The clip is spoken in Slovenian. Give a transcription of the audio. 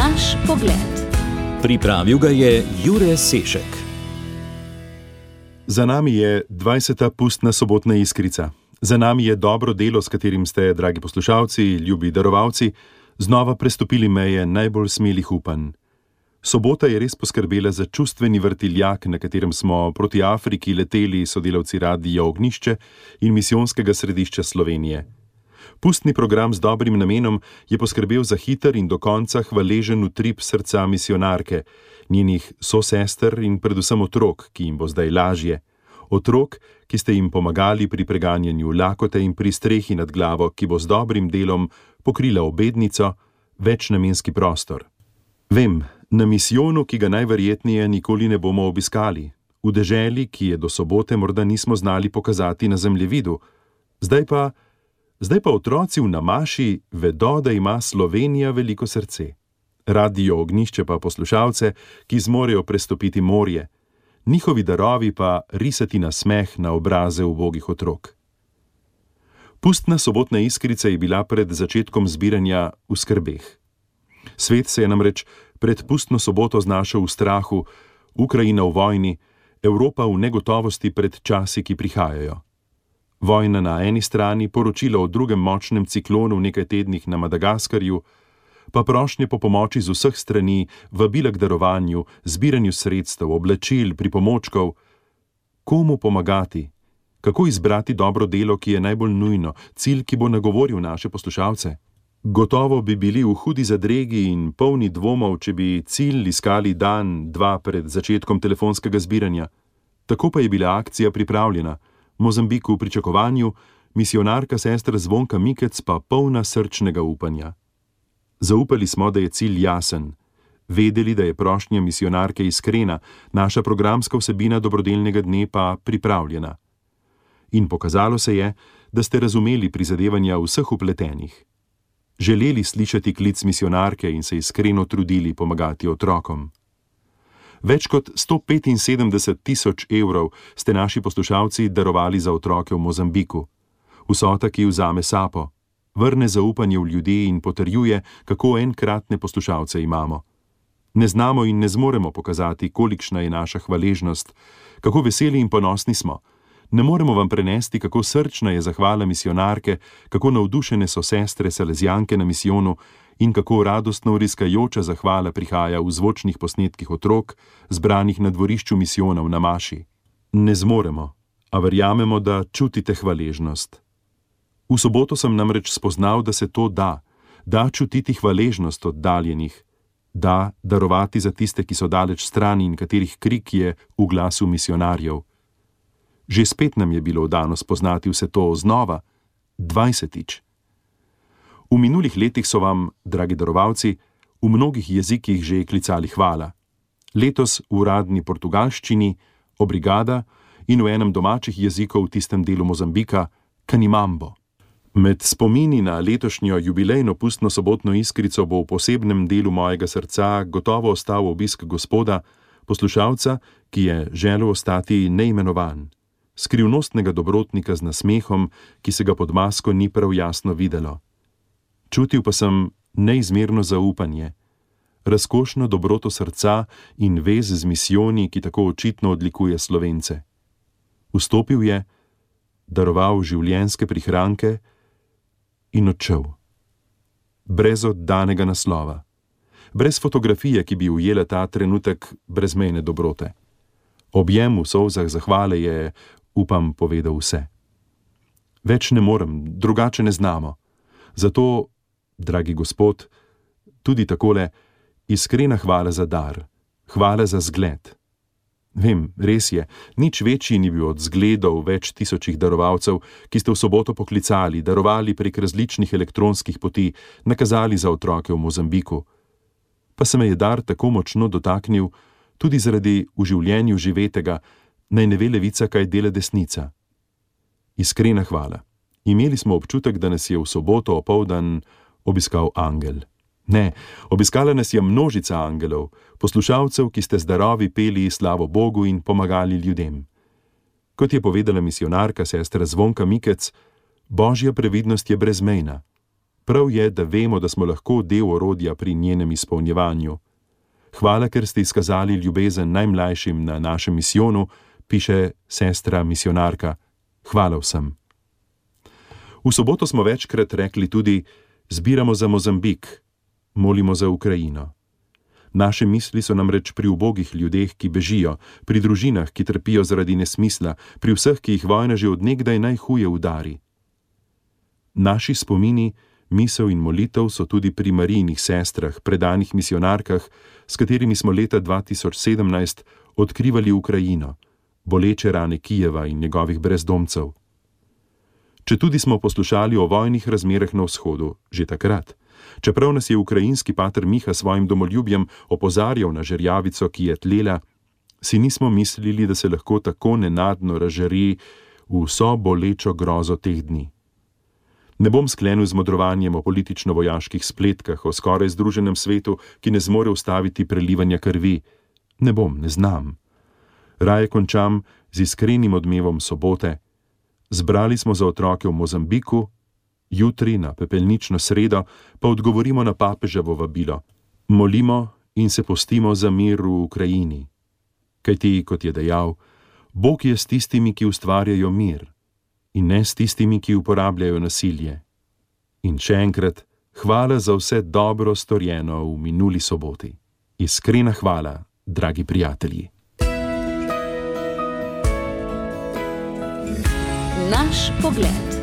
Naš pogled. Pripravil ga je Jure Sešek. Za nami je 20. pustna sobotna iskrica. Za nami je dobro delo, s katerim ste, dragi poslušalci, ljubi darovalci, znova prestopili meje najbolj smelih upanj. Sobota je res poskrbela za čustveni vrtiljak, na katerem smo proti Afriki leteli sodelavci Radija Ognišče in misijonskega središča Slovenije. Pustni program z dobrim namenom je poskrbel za hiter in do konca hvaležen utrip srca misionarke, njenih sosester in predvsem otrok, ki jim bo zdaj lažje. Otrok, ki ste jim pomagali pri preganjanju lakote in pri strehi nad glavo, ki bo z dobrim delom pokrila obednico, večnamenski prostor. Vem, na misijonu, ki ga najverjetneje nikoli ne bomo obiskali, v deželi, ki je do sobote morda nismo znali pokazati na zemljevidu, zdaj pa, zdaj pa otroci v namaši vedo, da ima Slovenija veliko srce. Radio ognišče pa poslušalce, ki zmorejo prestopiti morje, njihovi darovi pa risati na smeh na obraze ubogih otrok. Pustna sobotna iskrica je bila pred začetkom zbiranja v skrbeh. Svet se je namreč pred pustno soboto znašel v strahu, Ukrajina v vojni, Evropa v negotovosti pred časi, ki prihajajo. Vojna na eni strani, poročilo o drugem močnem ciklonu v nekaj tednih na Madagaskarju, pa prošnje po pomoči z vseh strani, vabila k darovanju, zbiranju sredstev, oblačil, pripomočkov. Komu pomagati? Kako izbrati dobro delo, ki je najbolj nujno, cilj, ki bo nagovoril naše poslušalce? Gotovo bi bili v hudi zadregi in polni dvomov, če bi cilj iskali dan, dva pred začetkom telefonskega zbiranja. Tako pa je bila akcija pripravljena, Mozambik v pričakovanju, misionarka sestra Zvonka Mikec pa polna srčnega upanja. Zaupali smo, da je cilj jasen. Vedeli, da je prošnja misionarke iskrena, naša programska vsebina dobrodelnega dne pa pripravljena. In pokazalo se je, da ste razumeli prizadevanja vseh upletenih želeli slišati klic misionarke in se iskreno trudili pomagati otrokom. Več kot 175 tisoč evrov ste naši poslušalci darovali za otroke v Mozambiku. Vsota, ki vzame sapo, vrne zaupanje v ljudi in potrjuje, kako enkratne poslušalce imamo. Ne znamo in ne zmoremo pokazati, kolikšna je naša hvaležnost, kako veseli in ponosni smo ne moremo vam prenesti, kako srčna je zahvala misionarke, kako navdušene so sestre Salezijanke na misijonu in kako radostno riskajoča zahvala prihaja v zvočnih posnetkih otrok, zbranih na dvorišču misijona v Namaši. Ne zmoremo, a verjamemo, da čutite hvaležnost. V soboto sem namreč spoznal, da se to da, da čutiti hvaležnost oddaljenih, da darovati za tiste, ki so daleč stran in katerih krik je v glasu misionarjev. Že spet nam je bilo dano spoznati vse to znova, dvajsetič. V minulih letih so vam, dragi darovalci, v mnogih jezikih že klicali hvala. Letos v uradni portugalščini, obrigada in v enem domačih jezikov v tistem delu Mozambika, kanimambo. Med spomini na letošnjo jubilejno pustno sobotno iskrico bo v posebnem delu mojega srca gotovo ostal obisk gospoda, poslušalca, ki je želel ostati neimenovan skrivnostnega dobrotnika z nasmehom, ki se ga pod masko ni prav jasno videlo. Čutil pa sem neizmerno zaupanje, razkošno dobroto srca in vez z misijoni, ki tako očitno odlikuje slovence. Vstopil je, daroval življenske prihranke in odšel. Brez oddanega naslova, brez fotografije, ki bi ujela ta trenutek brezmejne dobrote. Objem v solzah zahvale je upam, povedal vse. Več ne morem, drugače ne znamo. Zato, dragi gospod, tudi takole, iskrena hvala za dar, hvala za zgled. Vem, res je, nič večji ni bil od zgledov več tisočih darovalcev, ki ste v soboto poklicali, darovali prek različnih elektronskih poti, nakazali za otroke v Mozambiku. Pa se me je dar tako močno dotaknil, tudi zaradi v življenju živetega, naj ne ve levica, kaj dela desnica. Iskrena hvala. Imeli smo občutek, da nas je v soboto opoldan obiskal angel. Ne, obiskala nas je množica angelov, poslušalcev, ki ste zdarovi peli slavo Bogu in pomagali ljudem. Kot je povedala misionarka sestra Zvonka Mikec, božja previdnost je brezmejna. Prav je, da vemo, da smo lahko del orodja pri njenem izpolnjevanju. Hvala, ker ste izkazali ljubezen najmlajšim na našem misijonu, piše sestra misionarka. Hvala vsem. V soboto smo večkrat rekli tudi: Zbiramo za Mozambik, molimo za Ukrajino. Naše misli so namreč pri ubogih ljudeh, ki bežijo, pri družinah, ki trpijo zaradi nesmisla, pri vseh, ki jih vojna že odnegdaj najhuje udari. Naši spomini, misel in molitev so tudi pri Marijnih sestrah, predanih misionarkah, s katerimi smo leta 2017 odkrivali Ukrajino, boleče rane Kijeva in njegovih brezdomcev. Če tudi smo poslušali o vojnih razmerah na vzhodu, že takrat. Čeprav nas je ukrajinski pater Miha svojim domoljubjem opozarjal na žerjavico, ki je tlela, si nismo mislili, da se lahko tako nenadno razžari v vso bolečo grozo teh dni. Ne bom sklenil z modrovanjem o politično-vojaških spletkah, o skoraj združenem svetu, ki ne zmore ustaviti prelivanja krvi. Ne bom, ne znam. Raje končam z iskrenim odmevom sobote. Zbrali smo za otroke v Mozambiku, jutri na pepelnično sredo pa odgovorimo na papeževo vabilo. Molimo in se postimo za mir v Ukrajini. Kaj ti, kot je dejal, Bog je s tistimi, ki ustvarjajo mir, in ne s tistimi, ki uporabljajo nasilje. In še enkrat, hvala za vse dobro storjeno v minuli soboti. Iskrena hvala, dragi prijatelji. Naš pogled.